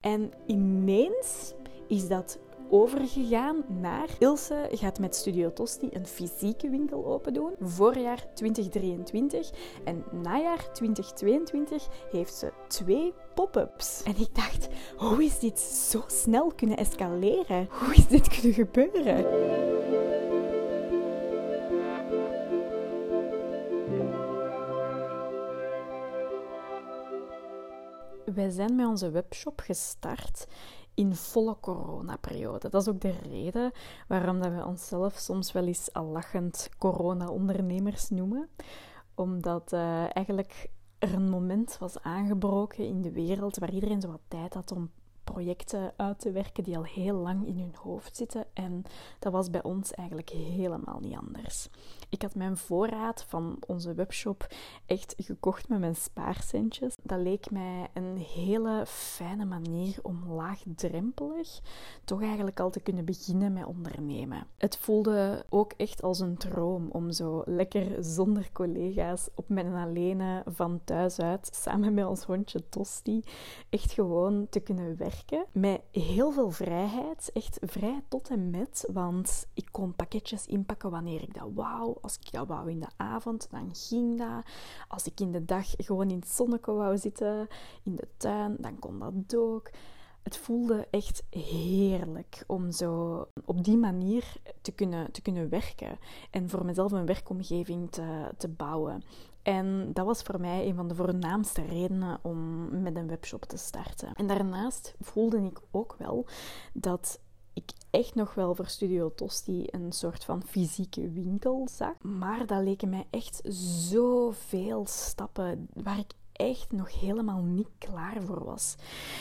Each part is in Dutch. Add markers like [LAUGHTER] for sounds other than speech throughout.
En ineens is dat overgegaan naar Ilse gaat met Studio Tosti een fysieke winkel open doen. Voorjaar 2023 en najaar 2022 heeft ze twee pop-ups. En ik dacht, hoe is dit zo snel kunnen escaleren? Hoe is dit kunnen gebeuren? Wij zijn met onze webshop gestart in volle coronaperiode. Dat is ook de reden waarom dat we onszelf soms wel eens al lachend corona-ondernemers noemen. Omdat uh, eigenlijk er een moment was aangebroken in de wereld waar iedereen zo wat tijd had om projecten uit te werken die al heel lang in hun hoofd zitten. En dat was bij ons eigenlijk helemaal niet anders. Ik had mijn voorraad van onze webshop echt gekocht met mijn spaarcentjes. Dat leek mij een hele fijne manier om laagdrempelig toch eigenlijk al te kunnen beginnen met ondernemen. Het voelde ook echt als een droom om zo lekker zonder collega's op mijn alleen van thuis uit, samen met ons hondje Tosti, echt gewoon te kunnen werken met heel veel vrijheid, echt vrij tot en met, want ik kon pakketjes inpakken wanneer ik dat wou. Als ik dat wou in de avond, dan ging dat. Als ik in de dag gewoon in het zonnetje wou zitten, in de tuin, dan kon dat ook. Het voelde echt heerlijk om zo op die manier te kunnen, te kunnen werken en voor mezelf een werkomgeving te, te bouwen. En dat was voor mij een van de voornaamste redenen om met een webshop te starten. En daarnaast voelde ik ook wel dat ik echt nog wel voor Studio Tosti een soort van fysieke winkel zag. Maar dat leken mij echt zoveel stappen waar ik echt nog helemaal niet klaar voor was.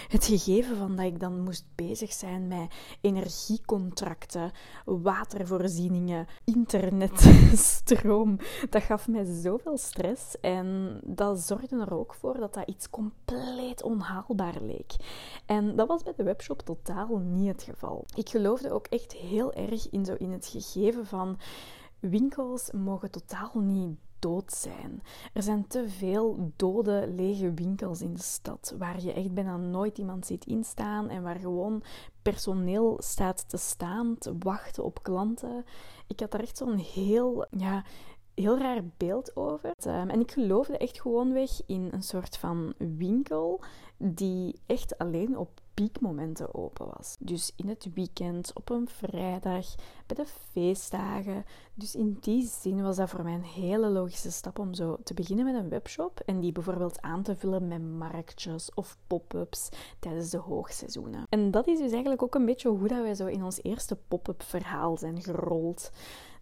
Het gegeven van dat ik dan moest bezig zijn met energiecontracten, watervoorzieningen, internet, stroom, [LAUGHS] dat gaf mij zoveel stress en dat zorgde er ook voor dat dat iets compleet onhaalbaar leek. En dat was bij de webshop totaal niet het geval. Ik geloofde ook echt heel erg in, zo in het gegeven van winkels mogen totaal niet dood zijn. Er zijn te veel dode, lege winkels in de stad, waar je echt bijna nooit iemand ziet instaan en waar gewoon personeel staat te staan, te wachten op klanten. Ik had daar echt zo'n heel, ja, heel raar beeld over. Ehm, en ik geloofde echt gewoonweg in een soort van winkel die echt alleen op piekmomenten open was. Dus in het weekend, op een vrijdag, bij de feestdagen. Dus in die zin was dat voor mij een hele logische stap om zo te beginnen met een webshop en die bijvoorbeeld aan te vullen met marktjes of pop-ups tijdens de hoogseizoenen. En dat is dus eigenlijk ook een beetje hoe dat wij zo in ons eerste pop-up verhaal zijn gerold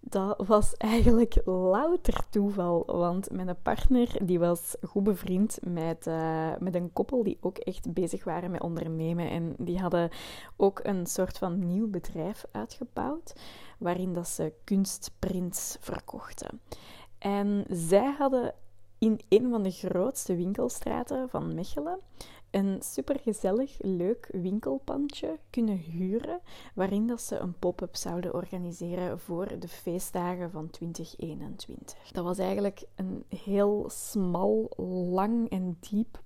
dat was eigenlijk louter toeval. Want mijn partner die was goed bevriend met, uh, met een koppel die ook echt bezig waren met ondernemen. En die hadden ook een soort van nieuw bedrijf uitgebouwd, waarin dat ze kunstprints verkochten. En zij hadden in een van de grootste winkelstraten van Mechelen een supergezellig, leuk winkelpandje kunnen huren, waarin dat ze een pop-up zouden organiseren voor de feestdagen van 2021. Dat was eigenlijk een heel smal, lang en diep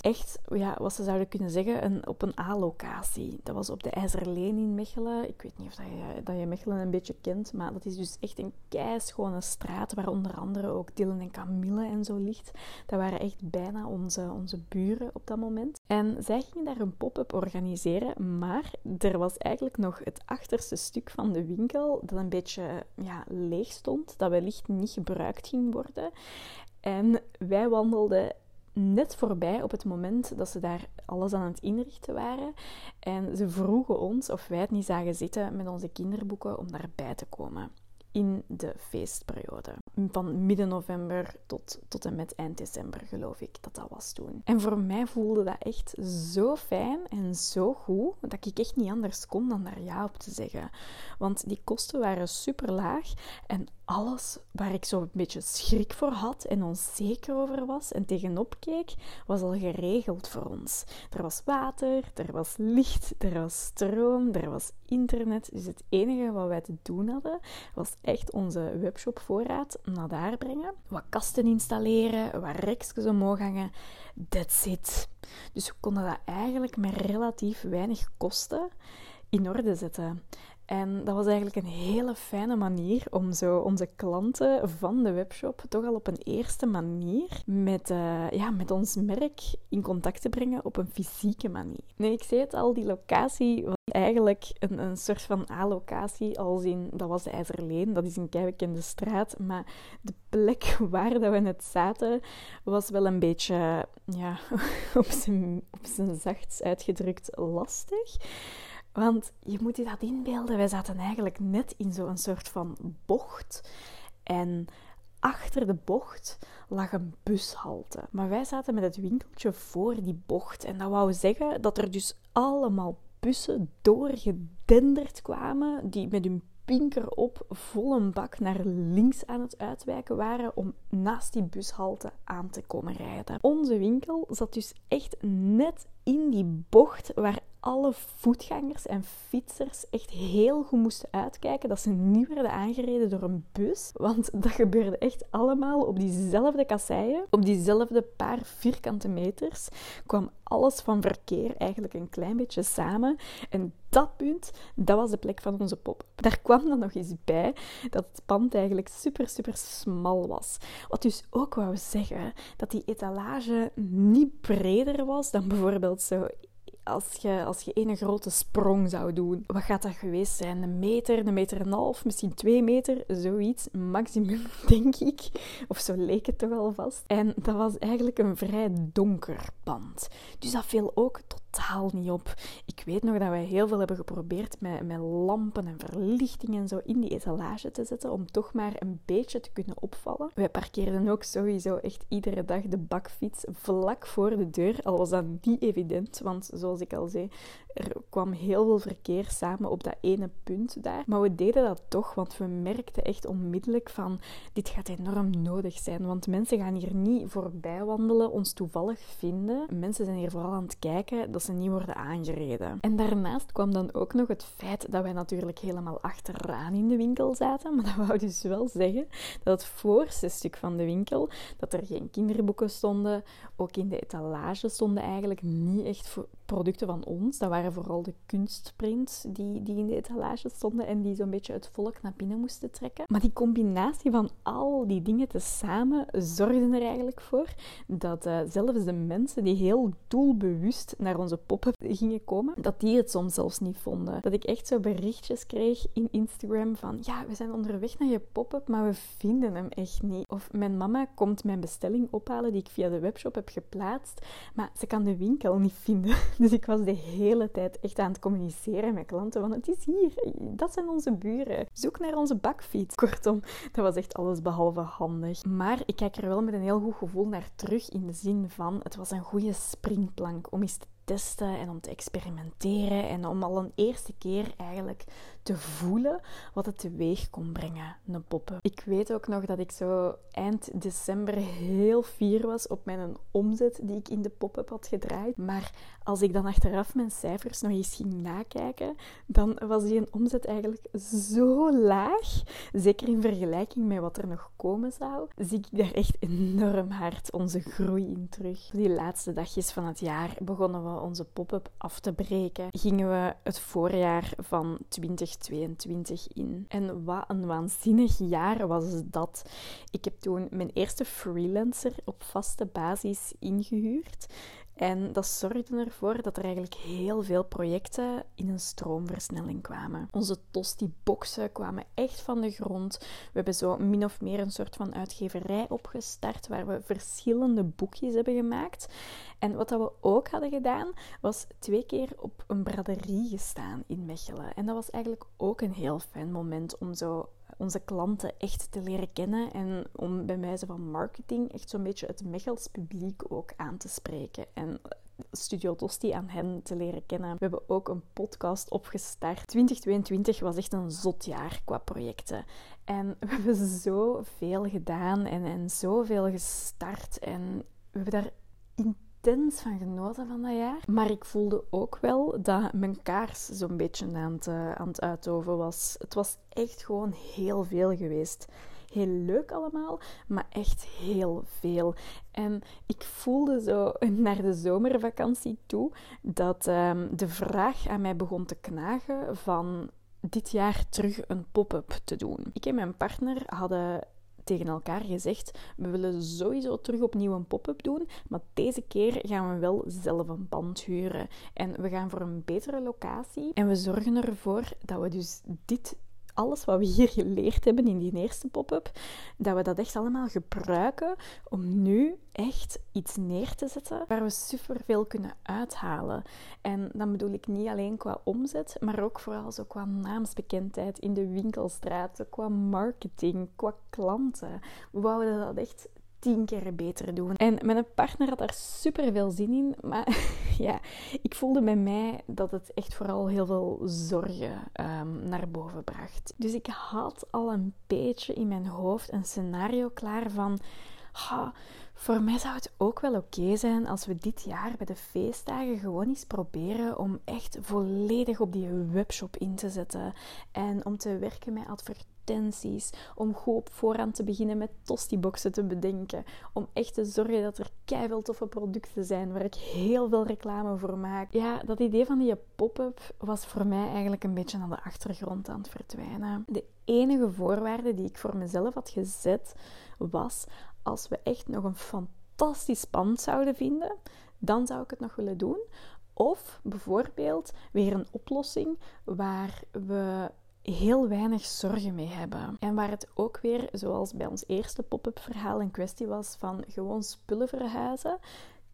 Echt, ja, wat ze zouden kunnen zeggen, een, op een A-locatie. Dat was op de IJzerleen in Mechelen. Ik weet niet of dat je, dat je Mechelen een beetje kent, maar dat is dus echt een keischone straat waar onder andere ook Dylan en Camille en zo ligt. Dat waren echt bijna onze, onze buren op dat moment. En zij gingen daar een pop-up organiseren, maar er was eigenlijk nog het achterste stuk van de winkel dat een beetje ja, leeg stond, dat wellicht niet gebruikt ging worden. En wij wandelden net voorbij op het moment dat ze daar alles aan het inrichten waren. En ze vroegen ons of wij het niet zagen zitten met onze kinderboeken om daarbij te komen in de feestperiode. Van midden november tot, tot en met eind december, geloof ik dat dat was toen. En voor mij voelde dat echt zo fijn en zo goed dat ik echt niet anders kon dan daar ja op te zeggen. Want die kosten waren super laag en alles waar ik zo een beetje schrik voor had en onzeker over was en tegenop keek, was al geregeld voor ons. Er was water, er was licht, er was stroom, er was internet. Dus het enige wat wij te doen hadden, was echt onze webshopvoorraad naar daar brengen. Wat kasten installeren, wat rekjes omhoog hangen. That's it. Dus we konden dat eigenlijk met relatief weinig kosten in orde zetten. En dat was eigenlijk een hele fijne manier om zo onze klanten van de webshop toch al op een eerste manier met, uh, ja, met ons merk in contact te brengen op een fysieke manier. Nee, ik zei het al, die locatie was eigenlijk een, een soort van A-locatie, als in, dat was IJzerleen, dat is een keibekende straat, maar de plek [LAUGHS] waar dat we net zaten was wel een beetje, ja, [LAUGHS] op zijn, op zijn zachts uitgedrukt lastig. Want je moet je dat inbeelden, wij zaten eigenlijk net in zo'n soort van bocht. En achter de bocht lag een bushalte. Maar wij zaten met het winkeltje voor die bocht. En dat wou zeggen dat er dus allemaal bussen doorgedenderd kwamen, die met hun pinker op vol een bak naar links aan het uitwijken waren om naast die bushalte aan te komen rijden. Onze winkel zat dus echt net in die bocht waar alle voetgangers en fietsers echt heel goed moesten uitkijken dat ze niet werden aangereden door een bus. Want dat gebeurde echt allemaal op diezelfde kasseien, op diezelfde paar vierkante meters, kwam alles van verkeer eigenlijk een klein beetje samen. En dat punt, dat was de plek van onze pop. Daar kwam dan nog eens bij dat het pand eigenlijk super, super smal was. Wat dus ook wou zeggen dat die etalage niet breder was dan bijvoorbeeld zo als je, als je een grote sprong zou doen, wat gaat dat geweest zijn? Een meter, een meter en een half, misschien twee meter, zoiets, maximum, [LAUGHS] denk ik. Of zo leek het toch al vast. En dat was eigenlijk een vrij donker pand. Dus dat viel ook totaal niet op. Ik weet nog dat wij heel veel hebben geprobeerd met, met lampen en verlichting en zo in die etalage te zetten, om toch maar een beetje te kunnen opvallen. Wij parkeerden ook sowieso echt iedere dag de bakfiets vlak voor de deur, al was dat niet evident, want zoals ik al zei, er kwam heel veel verkeer samen op dat ene punt daar. Maar we deden dat toch, want we merkten echt onmiddellijk van dit gaat enorm nodig zijn. Want mensen gaan hier niet voorbij wandelen, ons toevallig vinden. Mensen zijn hier vooral aan het kijken dat ze niet worden aangereden. En daarnaast kwam dan ook nog het feit dat wij natuurlijk helemaal achteraan in de winkel zaten. Maar dat wou dus wel zeggen dat het voorste stuk van de winkel, dat er geen kinderboeken stonden, ook in de etalage stonden eigenlijk niet echt producten van ons. Dat waren vooral de kunstprints die, die in de etalage stonden en die zo'n beetje het volk naar binnen moesten trekken. Maar die combinatie van al die dingen tezamen zorgde er eigenlijk voor dat uh, zelfs de mensen die heel doelbewust naar onze pop-up gingen komen, dat die het soms zelfs niet vonden. Dat ik echt zo berichtjes kreeg in Instagram van ja, we zijn onderweg naar je pop-up, maar we vinden hem echt niet. Of mijn mama komt mijn bestelling ophalen die ik via de webshop heb geplaatst, maar ze kan de winkel niet vinden. [LAUGHS] Dus ik was de hele tijd echt aan het communiceren met klanten. Want het is hier, dat zijn onze buren. Zoek naar onze bakfiets. Kortom, dat was echt alles behalve handig. Maar ik kijk er wel met een heel goed gevoel naar terug in de zin van het was een goede springplank om eens te testen en om te experimenteren en om al een eerste keer eigenlijk te voelen wat het teweeg kon brengen, een poppen. Ik weet ook nog dat ik zo eind december heel fier was op mijn omzet die ik in de pop-up had gedraaid. Maar als ik dan achteraf mijn cijfers nog eens ging nakijken, dan was die een omzet eigenlijk zo laag. Zeker in vergelijking met wat er nog komen zou, zie ik daar echt enorm hard onze groei in terug. Die laatste dagjes van het jaar begonnen we onze pop-up af te breken. Gingen we het voorjaar van 2022 in. En wat een waanzinnig jaar was dat. Ik heb toen mijn eerste freelancer op vaste basis ingehuurd. En dat zorgde ervoor dat er eigenlijk heel veel projecten in een stroomversnelling kwamen. Onze tosti-boxen kwamen echt van de grond. We hebben zo min of meer een soort van uitgeverij opgestart waar we verschillende boekjes hebben gemaakt. En wat dat we ook hadden gedaan, was twee keer op een braderie gestaan in Mechelen. En dat was eigenlijk ook een heel fijn moment om zo onze klanten echt te leren kennen en om bij wijze van marketing echt zo'n beetje het Mechels publiek ook aan te spreken en Studio Tosti aan hen te leren kennen. We hebben ook een podcast opgestart. 2022 was echt een zot jaar qua projecten. En we hebben zoveel gedaan en, en zoveel gestart. En we hebben daar intens van genoten van dat jaar. Maar ik voelde ook wel dat mijn kaars zo'n beetje aan het, uh, aan het uitoven was. Het was echt gewoon heel veel geweest. heel leuk allemaal, maar echt heel veel. En ik voelde zo [LAUGHS] naar de zomervakantie toe dat ehm, de vraag aan mij begon te knagen van dit jaar terug een pop-up te doen. Ik en mijn partner hadden tegen elkaar gezegd: we willen sowieso terug opnieuw een pop-up doen, maar deze keer gaan we wel zelf een pand huren. En we gaan voor een betere locatie en we zorgen ervoor dat we dus dit alles wat we hier geleerd hebben in die eerste pop-up, dat we dat echt allemaal gebruiken om nu echt iets neer te zetten waar we superveel kunnen uithalen. En dan bedoel ik niet alleen qua omzet, maar ook vooral zo qua naamsbekendheid in de winkelstraat, qua marketing, qua klanten. We wouden dat echt tien keer beter doen. En mijn partner had daar super veel zin in. Maar [LAUGHS] ja, ik voelde bij mij dat het echt vooral heel veel zorgen um, naar boven bracht. Dus ik had al een beetje in mijn hoofd een scenario klaar van. Ha, voor mij zou het ook wel oké zijn als we dit jaar bij de feestdagen gewoon eens proberen om echt volledig op die webshop in te zetten. En om te werken met advertenties om goed op voorhand te beginnen met tostiboxen te bedenken. Om echt te zorgen dat er keihard toffe producten zijn waar ik heel veel reclame voor maak. Ja, dat idee van die pop-up was voor mij eigenlijk een beetje naar de achtergrond aan het verdwijnen. De enige voorwaarde die ik voor mezelf had gezet was als we echt nog een fantastisch pand zouden vinden, dan zou ik het nog willen doen. Of bijvoorbeeld weer een oplossing waar we heel weinig zorgen mee hebben. En waar het ook weer, zoals bij ons eerste pop-up verhaal, een kwestie was van gewoon spullen verhuizen,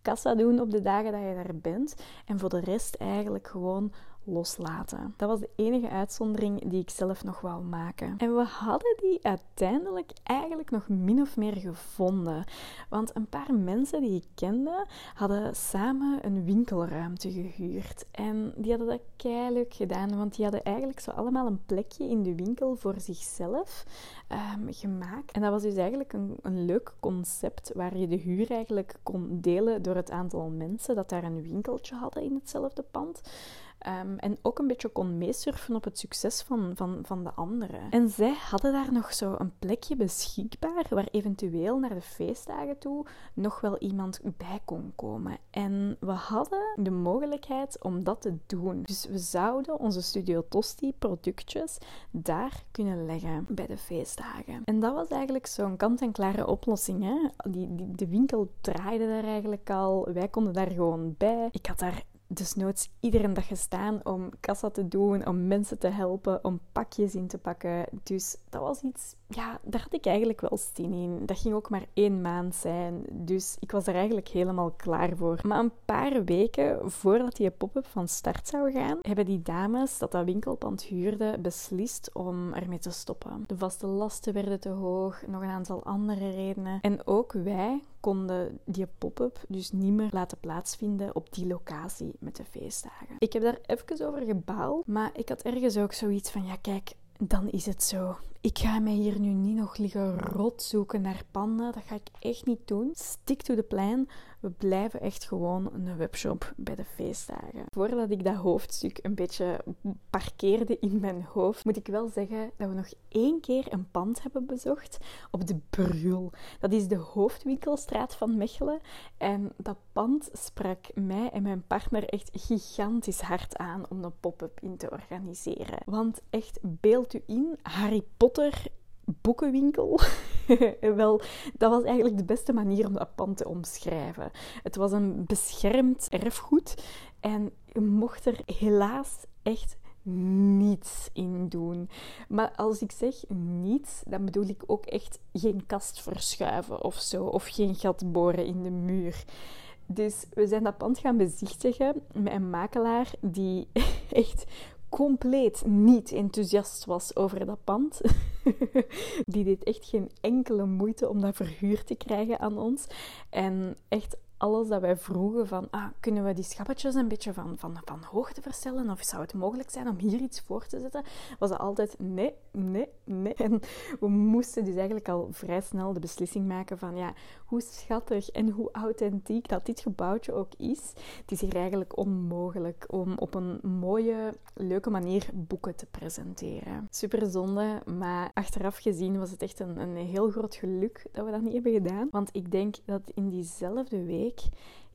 kassa doen op de dagen dat je daar bent en voor de rest eigenlijk gewoon loslaten. Dat was de enige uitzondering die ik zelf nog wou maken. En we hadden die uiteindelijk eigenlijk nog min of meer gevonden. Want een paar mensen die ik kende hadden samen een winkelruimte gehuurd. En die hadden dat keihard gedaan, want die hadden eigenlijk zo allemaal een plekje in de winkel voor zichzelf um, gemaakt. En dat was dus eigenlijk een, een leuk concept waar je de huur eigenlijk kon delen door het aantal mensen dat daar een winkeltje hadden in hetzelfde pand. Ehm, en ook een beetje kon meesurfen op het succes van, van, van de anderen. En zij hadden daar nog zo een plekje beschikbaar waar eventueel naar de feestdagen toe nog wel iemand bij kon komen. En we hadden de mogelijkheid om dat te doen. Dus we zouden onze Studio Tosti productjes daar kunnen leggen bij de feestdagen. En dat was eigenlijk zo'n kant-en-klare oplossing. Hè? Die, die, de winkel draaide daar eigenlijk al. Wij konden daar gewoon bij. Ik had daar desnoods iedere dag gestaan om kassa te doen, om mensen te helpen, om pakjes in te pakken. Dus dat was iets, ja, daar had ik eigenlijk wel zin in. Dat ging ook maar één maand zijn, dus ik was er eigenlijk helemaal klaar voor. Maar een paar weken voordat die pop-up van start zou gaan, hebben die dames dat dat winkelpand huurde beslist om ermee te stoppen. De vaste lasten werden te hoog, nog een aantal andere redenen. En ook wij konden die pop-up dus niet meer laten plaatsvinden op die locatie met de feestdagen. Ik heb daar even over gebaald, maar ik had ergens ook zoiets van, ja kijk, dan is het zo. Ik ga mij hier nu niet nog liggen rot zoeken naar panden. Dat ga ik echt niet doen. Stick to the plan. We blijven echt gewoon een webshop bij de feestdagen. Voordat ik dat hoofdstuk een beetje parkeerde in mijn hoofd, moet ik wel zeggen dat we nog één keer een pand hebben bezocht op de Brul. Dat is de hoofdwinkelstraat van Mechelen. En dat pand sprak mij en mijn partner echt gigantisch hard aan om een pop-up in te organiseren. Want echt, beeld u in, Harry Potter boekenwinkel. [LAUGHS] Wel, dat was eigenlijk de beste manier om dat pand te omschrijven. Het was een beschermd erfgoed en je mocht er helaas echt niets in doen. Maar als ik zeg niets, dan bedoel ik ook echt geen kast verschuiven of zo, of geen gat boren in de muur. Dus we zijn dat pand gaan bezichtigen met een makelaar die [LAUGHS] echt compleet niet enthousiast was over dat pand. [LAUGHS] Die deed echt geen enkele moeite om dat verhuurd te krijgen aan ons. En echt alles dat wij vroegen van, ah, kunnen we die schappetjes een beetje van, van, van hoogte verstellen? Of zou het mogelijk zijn om hier iets voor te zetten? Was het altijd nee, nee, nee. En we moesten dus eigenlijk al vrij snel de beslissing maken van, ja, hoe schattig en hoe authentiek dat dit gebouwtje ook is. Het is hier eigenlijk onmogelijk om op een mooie, leuke manier boeken te presenteren. Super zonde, maar achteraf gezien was het echt een, een heel groot geluk dat we dat niet hebben gedaan. Want ik denk dat in diezelfde week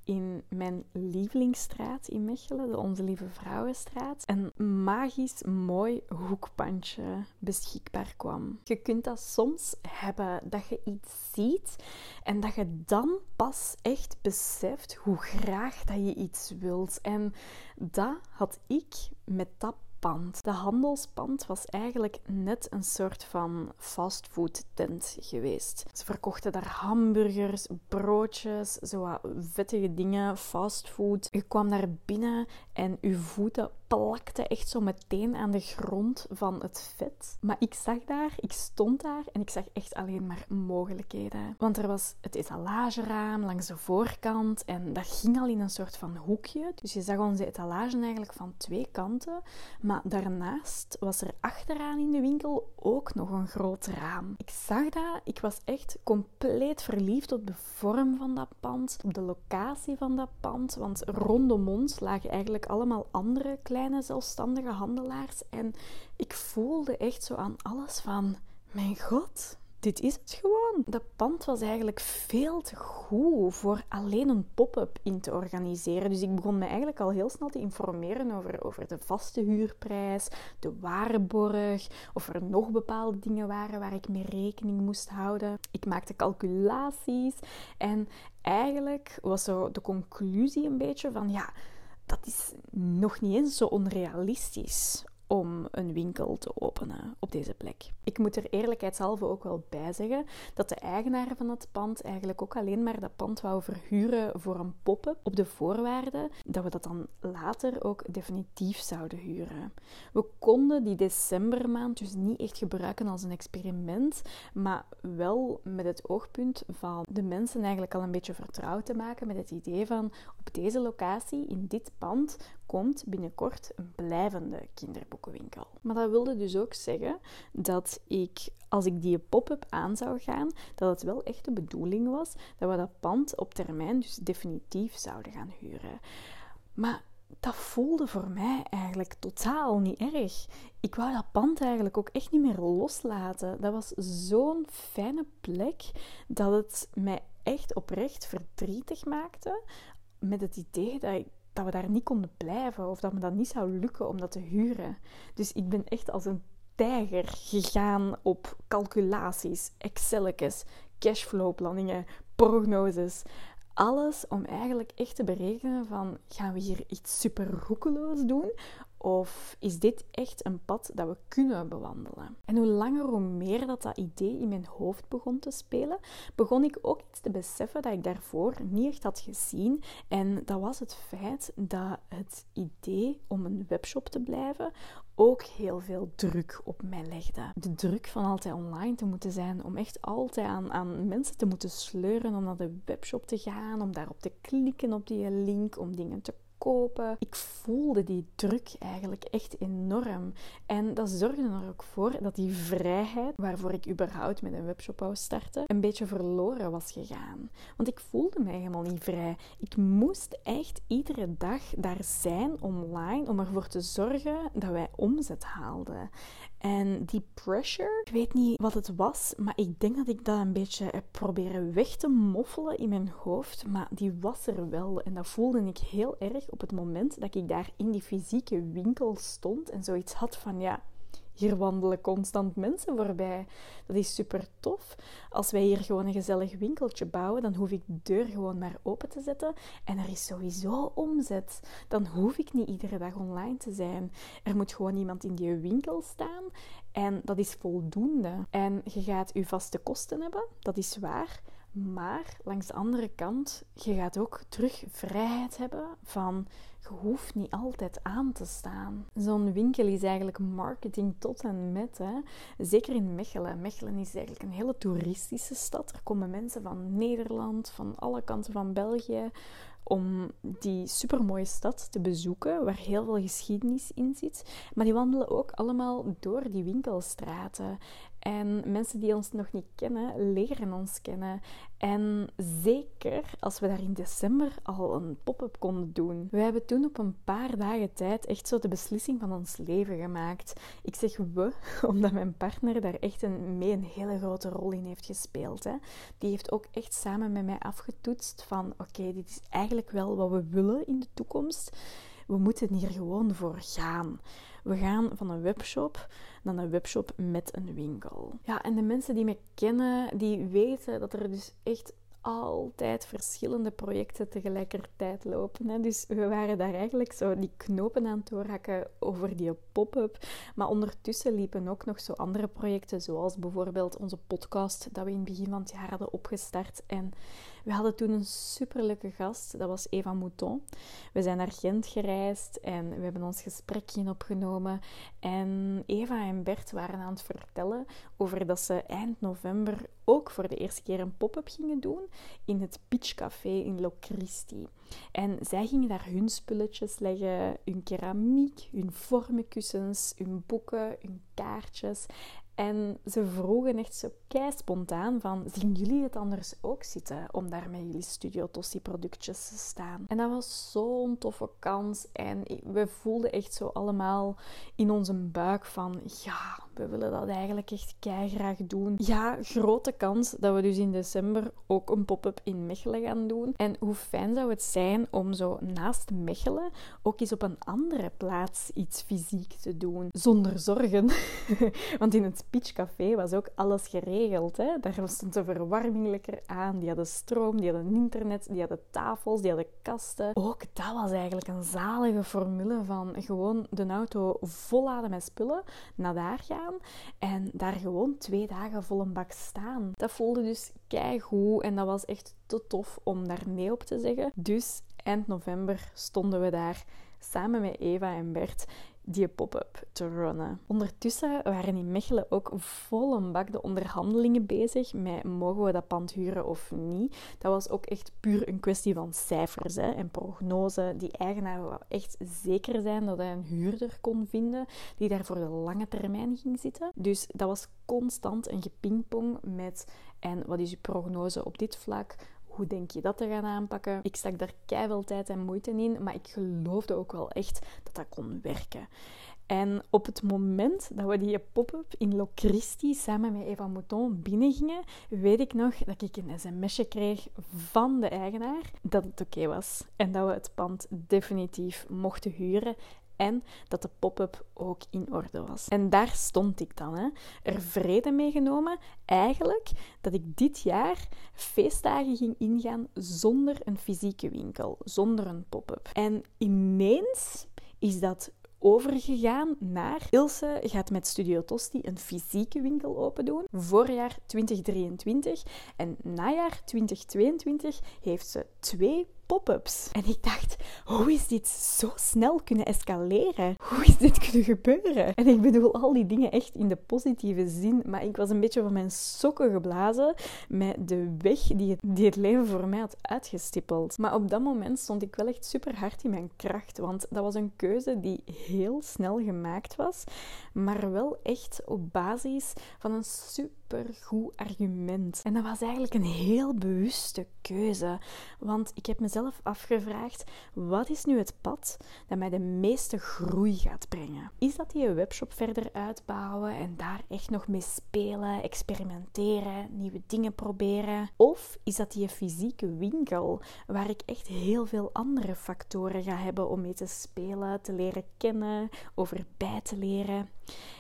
in mijn lievelingsstraat in Mechelen, de Onze Lieve Vrouwenstraat, een magisch mooi hoekpandje beschikbaar kwam. Je kunt dat soms hebben, dat je iets ziet en dat je dan pas echt beseft hoe graag dat je iets wilt. En dat had ik met dat pand. De handelspand was eigenlijk net een soort van fastfood tent geweest. Ze verkochten daar hamburgers, broodjes, zo vettige dingen, fastfood. Je kwam daar binnen en je voeten plakte echt zo meteen aan de grond van het vet. Maar ik zag daar, ik stond daar en ik zag echt alleen maar mogelijkheden. Want er was het etalageraam langs de voorkant en dat ging al in een soort van hoekje. Dus je zag onze etalage eigenlijk van twee kanten. Maar daarnaast was er achteraan in de winkel ook nog een groot raam. Ik zag dat, ik was echt compleet verliefd op de vorm van dat pand, op de locatie van dat pand. Want rondom ons lagen eigenlijk allemaal andere kleine zelfstandige handelaars. En ik voelde echt zo aan alles van, mijn god, dit is het gewoon. Dat pand was eigenlijk veel te goed voor alleen een pop-up in te organiseren. Dus ik begon me eigenlijk al heel snel te informeren over, over de vaste huurprijs, de waarborg, of er nog bepaalde dingen waren waar ik mee rekening moest houden. Ik maakte calculaties en eigenlijk was zo de conclusie een beetje van ja dat is nog niet eens zo onrealistisch om een winkel te openen op deze plek. Ik moet er eerlijkheidshalve ook wel bij zeggen dat de eigenaar van het pand eigenlijk ook alleen maar dat pand wou verhuren voor een pop-up op de voorwaarde dat we dat dan later ook definitief zouden huren. We konden die decembermaand dus niet echt gebruiken als een experiment, maar wel met het oogpunt van de mensen eigenlijk al een beetje vertrouwd te maken met het idee van op deze locatie, in dit pand, komt binnenkort een blijvende kinderboekenwinkel. Maar dat wilde dus ook zeggen dat ik, als ik die pop-up aan zou gaan, dat het wel echt de bedoeling was dat we dat pand op termijn dus definitief zouden gaan huren. Maar dat voelde voor mij eigenlijk totaal niet erg. Ik wou dat pand eigenlijk ook echt niet meer loslaten. Dat was zo'n fijne plek dat het mij echt oprecht verdrietig maakte met het idee dat ik dat we daar niet konden blijven of dat me dat niet zou lukken om dat te huren. Dus ik ben echt als een tijger gegaan op calculaties, Excelletjes, cashflowplanningen, prognoses. Alles om eigenlijk echt te berekenen van gaan we hier iets super roekeloos doen of is dit echt een pad dat we kunnen bewandelen? En hoe langer, hoe meer dat dat idee in mijn hoofd begon te spelen, begon ik ook iets te beseffen dat ik daarvoor niet echt had gezien. En dat was het feit dat het idee om een webshop te blijven ook heel veel druk op mij legde. De druk van altijd online te moeten zijn, om echt altijd aan, aan mensen te moeten sleuren om naar de webshop te gaan, om daarop te klikken op die link, om dingen te Ik voelde die druk eigenlijk echt enorm. En dat zorgde er ook voor dat die vrijheid, waarvoor ik überhaupt met een webshop wou starten, een beetje verloren was gegaan. Want ik voelde mij helemaal niet vrij. Ik moest echt iedere dag daar zijn online om ervoor te zorgen dat wij omzet haalden. En die pressure, ik weet niet wat het was, maar ik denk dat ik dat een beetje heb proberen weg te moffelen in mijn hoofd. Maar die was er wel. En dat voelde ik heel erg op het moment dat ik daar in die fysieke winkel stond en zoiets had van ja hier wandelen constant mensen voorbij. Dat is super tof. Als wij hier gewoon een gezellig winkeltje bouwen, dan hoef ik de deur gewoon maar open te zetten en er is sowieso omzet. Dan hoef ik niet iedere dag online te zijn. Er moet gewoon iemand in die winkel staan en dat is voldoende. En je gaat je vaste kosten hebben, dat is waar. Maar langs de andere kant, je gaat ook terug vrijheid hebben van je hoeft niet altijd aan te staan. Zo'n winkel is eigenlijk marketing tot en met. Hè. Zeker in Mechelen. Mechelen is eigenlijk een hele toeristische stad. Er komen mensen van Nederland, van alle kanten van België om die supermooie stad te bezoeken, waar heel veel geschiedenis in zit. Maar die wandelen ook allemaal door die winkelstraten. En mensen die ons nog niet kennen, leren ons kennen. En zeker als we daar in december al een pop-up konden doen. We hebben toen op een paar dagen tijd echt zo de beslissing van ons leven gemaakt. Ik zeg we, [LAUGHS] omdat mijn partner daar echt een, mee een hele grote rol in heeft gespeeld. Hè. Die heeft ook echt samen met mij afgetoetst van oké, dit is eigenlijk wel wat we willen in de toekomst. We moeten hier gewoon voor gaan. We gaan van een webshop naar een webshop met een winkel. Ja, en de mensen die me kennen, die weten dat er dus echt altijd verschillende projecten tegelijkertijd lopen. Hè. Dus we waren daar eigenlijk zo die knopen aan het doorhakken over die pop-up. Maar ondertussen liepen ook nog zo andere projecten, zoals bijvoorbeeld onze podcast, dat we in het begin van het jaar hadden opgestart. En we hadden toen een superleuke gast, dat was Eva Mouton. We zijn naar Gent gereisd en we hebben ons gesprekje opgenomen. En Eva en Bert waren aan het vertellen over dat ze eind november ook voor de eerste keer een pop-up gingen doen in het Pitch Café in Locristi. En zij gingen daar hun spulletjes leggen, hun keramiek, hun vormenkussens, hun boeken, hun kaartjes. En ze vroegen echt zo kei spontaan van, zien jullie het anders ook zitten om daar met jullie Studio Tossi productjes te staan? En dat was zo'n toffe kans en we voelden echt zo allemaal in onze buik van, ja, we willen dat eigenlijk echt kei graag doen. Ja, grote kans dat we dus in december ook een pop-up in Mechelen gaan doen. En hoe fijn zou het zijn om zo naast Mechelen ook eens op een andere plaats iets fysiek te doen, zonder zorgen. [LAUGHS] Want in het Pitch Café was ook alles geregeld. Hè? Daar stond de verwarming lekker aan. Die hadden stroom, die hadden internet, die hadden tafels, die hadden kasten. Ook dat was eigenlijk een zalige formule van gewoon de auto volladen met spullen, naar daar gaan en daar gewoon twee dagen vol een bak staan. Dat voelde dus keigoed en dat was echt te tof om daar nee op te zeggen. Dus eind november stonden we daar samen met Eva en Bert die pop-up te runnen. Ondertussen waren in Mechelen ook vol een bak de onderhandelingen bezig met mogen we dat pand huren of niet. Dat was ook echt puur een kwestie van cijfers hè, en prognose. Die eigenaar wou echt zeker zijn dat hij een huurder kon vinden die daar voor de lange termijn ging zitten. Dus dat was constant een gepingpong met en wat is uw prognose op dit vlak? Hoe denk je dat te gaan aanpakken? Ik stak daar keihard tijd en moeite in, maar ik geloofde ook wel echt dat dat kon werken. En op het moment dat we die pop-up in Locristi samen met Eva Mouton binnengingen, weet ik nog dat ik een sms'je kreeg van de eigenaar dat het oké was en dat we het pand definitief mochten huren en dat de pop-up ook in orde was. En daar stond ik dan, hè, er vrede mee genomen, eigenlijk, dat ik dit jaar feestdagen ging ingaan zonder een fysieke winkel, zonder een pop-up. En ineens is dat overgegaan naar Ilse gaat met Studio Tosti een fysieke winkel open doen. Voorjaar 2023 en najaar 2022 heeft ze twee pop-ups. En ik dacht, hoe is dit zo snel kunnen escaleren? Hoe is dit kunnen gebeuren? En ik bedoel al die dingen echt in de positieve zin, maar ik was een beetje van mijn sokken geblazen met de weg die het, die het leven voor mij had uitgestippeld. Maar op dat moment stond ik wel echt super hard in mijn kracht, want dat was een keuze die heel snel gemaakt was, maar wel echt op basis van een supergoed argument. En dat was eigenlijk een heel bewuste keuze, want ik heb mezelf afgevraagd: wat is nu het pad dat mij de meeste groei gaat brengen? Is dat die webshop verder uitbouwen en daar echt nog mee spelen, experimenteren, nieuwe dingen proberen? Of is dat die fysieke winkel waar ik echt heel veel andere factoren ga hebben om mee te spelen, te leren kennen, over bij te leren?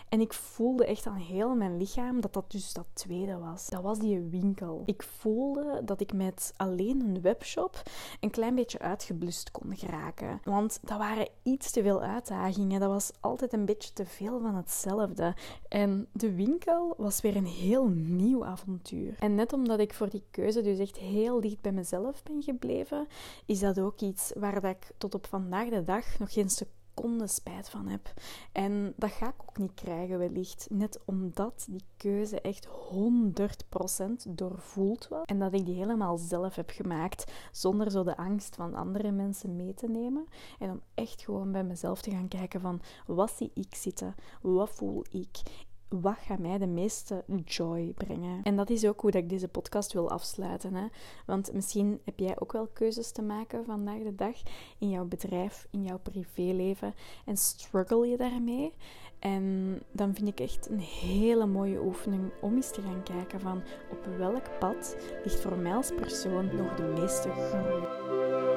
En ik voelde echt aan heel mijn lichaam dat dat dus dat tweede was. Dat was die winkel. Ik voelde dat ik met alleen een webshop een klein beetje uitgeblust kon geraken. Want dat waren iets te veel uitdagingen. Dat was altijd een beetje te veel van hetzelfde. En de winkel was weer een heel nieuw avontuur. En net omdat ik voor die keuze dus echt heel dicht bij mezelf ben gebleven, is dat ook iets waar dat ik tot op vandaag de dag nog geen seconde spijt van heb. En dat ga ik ook niet krijgen, wellicht. Net omdat die keuze echt 100% doorvoeld was. En dat ik die helemaal zelf heb gemaakt, zonder zo de angst van andere mensen mee te nemen. En om echt gewoon bij mezelf te gaan kijken van, wat zie ik zitten? Wat voel ik? Wat gaat mij de meeste joy brengen? En dat is ook hoe dat ik deze podcast wil afsluiten. Hè? Want misschien heb jij ook wel keuzes te maken vandaag de dag in jouw bedrijf, in jouw privéleven. En struggle je daarmee? En dan vind ik echt een hele mooie oefening om eens te gaan kijken van op welk pad ligt voor mij als persoon nog de meeste groei.